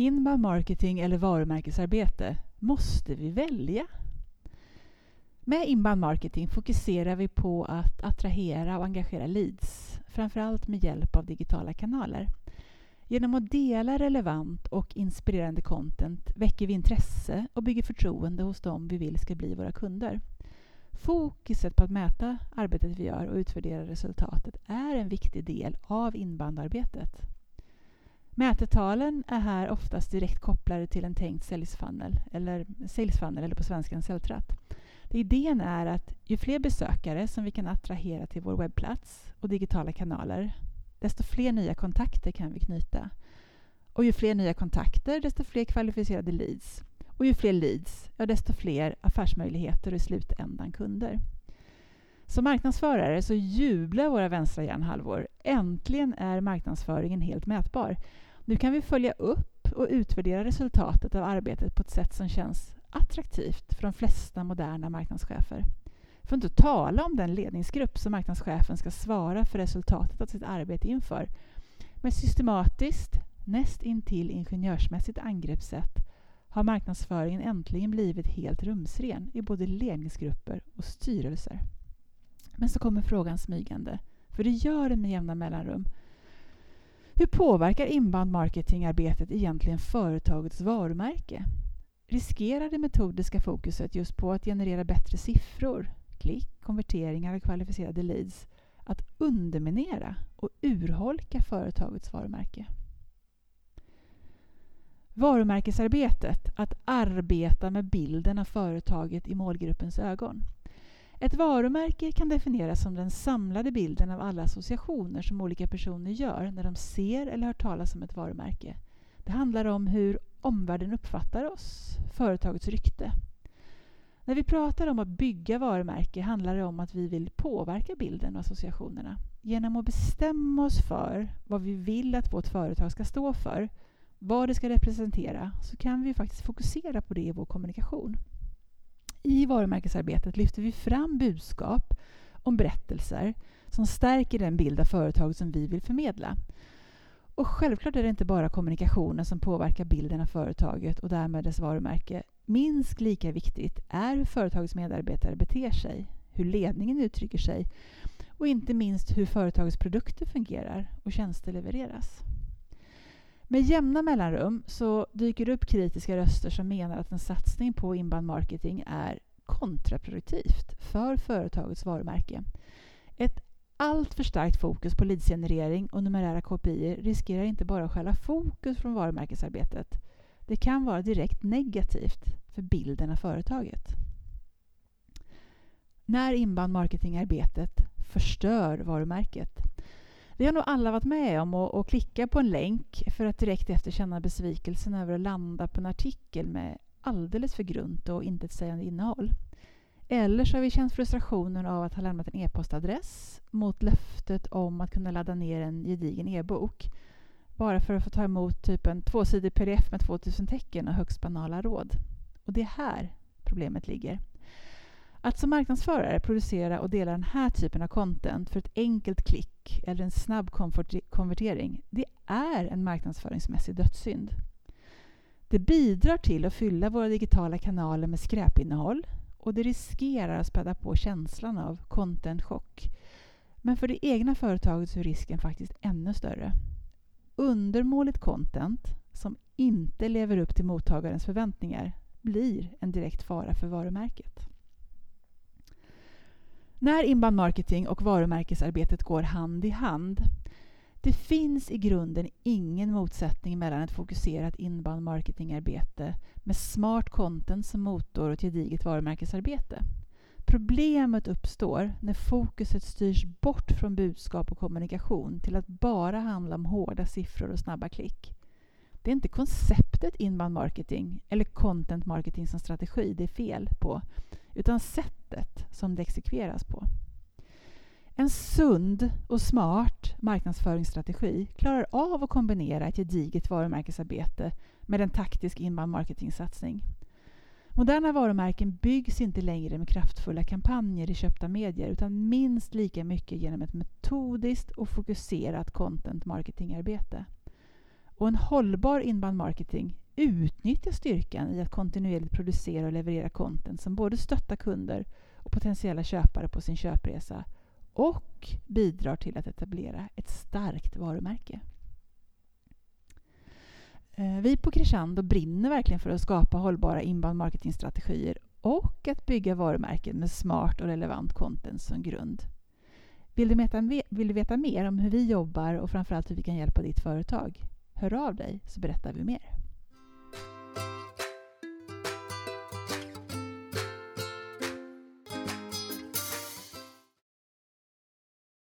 Inbound marketing eller varumärkesarbete, måste vi välja? Med inbound marketing fokuserar vi på att attrahera och engagera leads, framförallt med hjälp av digitala kanaler. Genom att dela relevant och inspirerande content väcker vi intresse och bygger förtroende hos dem vi vill ska bli våra kunder. Fokuset på att mäta arbetet vi gör och utvärdera resultatet är en viktig del av inbandarbetet. Mätetalen är här oftast direkt kopplade till en tänkt säljsfunnel eller, säljsfunnel, eller på svenska en säljtratt. Idén är att ju fler besökare som vi kan attrahera till vår webbplats och digitala kanaler, desto fler nya kontakter kan vi knyta. Och ju fler nya kontakter, desto fler kvalificerade leads. Och ju fler leads, ja, desto fler affärsmöjligheter och i slutändan kunder. Som marknadsförare så jublar våra vänstra hjärnhalvor. Äntligen är marknadsföringen helt mätbar. Nu kan vi följa upp och utvärdera resultatet av arbetet på ett sätt som känns attraktivt för de flesta moderna marknadschefer. För att inte tala om den ledningsgrupp som marknadschefen ska svara för resultatet av sitt arbete inför. Med systematiskt, näst intill ingenjörsmässigt angreppssätt har marknadsföringen äntligen blivit helt rumsren i både ledningsgrupper och styrelser. Men så kommer frågan smygande, för det gör den med jämna mellanrum. Hur påverkar inbound marketingarbetet egentligen företagets varumärke? Riskerar det metodiska fokuset just på att generera bättre siffror, klick, konverteringar och kvalificerade leads att underminera och urholka företagets varumärke? Varumärkesarbetet, att arbeta med bilden av företaget i målgruppens ögon. Ett varumärke kan definieras som den samlade bilden av alla associationer som olika personer gör när de ser eller hör talas om ett varumärke. Det handlar om hur omvärlden uppfattar oss, företagets rykte. När vi pratar om att bygga varumärke handlar det om att vi vill påverka bilden och associationerna. Genom att bestämma oss för vad vi vill att vårt företag ska stå för, vad det ska representera, så kan vi faktiskt fokusera på det i vår kommunikation. I varumärkesarbetet lyfter vi fram budskap om berättelser som stärker den bild av företaget som vi vill förmedla. Och självklart är det inte bara kommunikationen som påverkar bilden av företaget och därmed dess varumärke. Minst lika viktigt är hur företagets medarbetare beter sig, hur ledningen uttrycker sig och inte minst hur företagets produkter fungerar och tjänster levereras. Med jämna mellanrum så dyker det upp kritiska röster som menar att en satsning på inbound marketing är kontraproduktivt för företagets varumärke. Ett alltför starkt fokus på leadsgenerering och numerära KPI riskerar inte bara att stjäla fokus från varumärkesarbetet. Det kan vara direkt negativt för bilden av företaget. När inbound marketingarbetet förstör varumärket vi har nog alla varit med om att, att klicka på en länk för att direkt efter känna besvikelsen över att landa på en artikel med alldeles för grunt och intetsägande innehåll. Eller så har vi känt frustrationen av att ha lämnat en e-postadress mot löftet om att kunna ladda ner en gedigen e-bok bara för att få ta emot typ en tvåsidig pdf med 2000 tecken och högst banala råd. Och det är här problemet ligger. Att som marknadsförare producera och dela den här typen av content för ett enkelt klick eller en snabb konvertering, det är en marknadsföringsmässig dödssynd. Det bidrar till att fylla våra digitala kanaler med skräpinnehåll och det riskerar att späda på känslan av content-chock. Men för det egna företaget så är risken faktiskt ännu större. Undermåligt content som inte lever upp till mottagarens förväntningar blir en direkt fara för varumärket. När inbound marketing och varumärkesarbetet går hand i hand. Det finns i grunden ingen motsättning mellan ett fokuserat inbound marketingarbete med smart content som motor och ett gediget varumärkesarbete. Problemet uppstår när fokuset styrs bort från budskap och kommunikation till att bara handla om hårda siffror och snabba klick. Det är inte konceptet inbound marketing eller content marketing som strategi det är fel på, utan sättet som det exekveras på. En sund och smart marknadsföringsstrategi klarar av att kombinera ett gediget varumärkesarbete med en taktisk inbound marketing-satsning. Moderna varumärken byggs inte längre med kraftfulla kampanjer i köpta medier utan minst lika mycket genom ett metodiskt och fokuserat content marketingarbete. Och en hållbar inbound marketing utnyttjar styrkan i att kontinuerligt producera och leverera content som både stöttar kunder och potentiella köpare på sin köpresa och bidrar till att etablera ett starkt varumärke. Eh, vi på Crescendo brinner verkligen för att skapa hållbara inbound marketingstrategier och att bygga varumärken med smart och relevant content som grund. Vill du, veta, vill du veta mer om hur vi jobbar och framförallt hur vi kan hjälpa ditt företag? Hör av dig så berättar vi mer.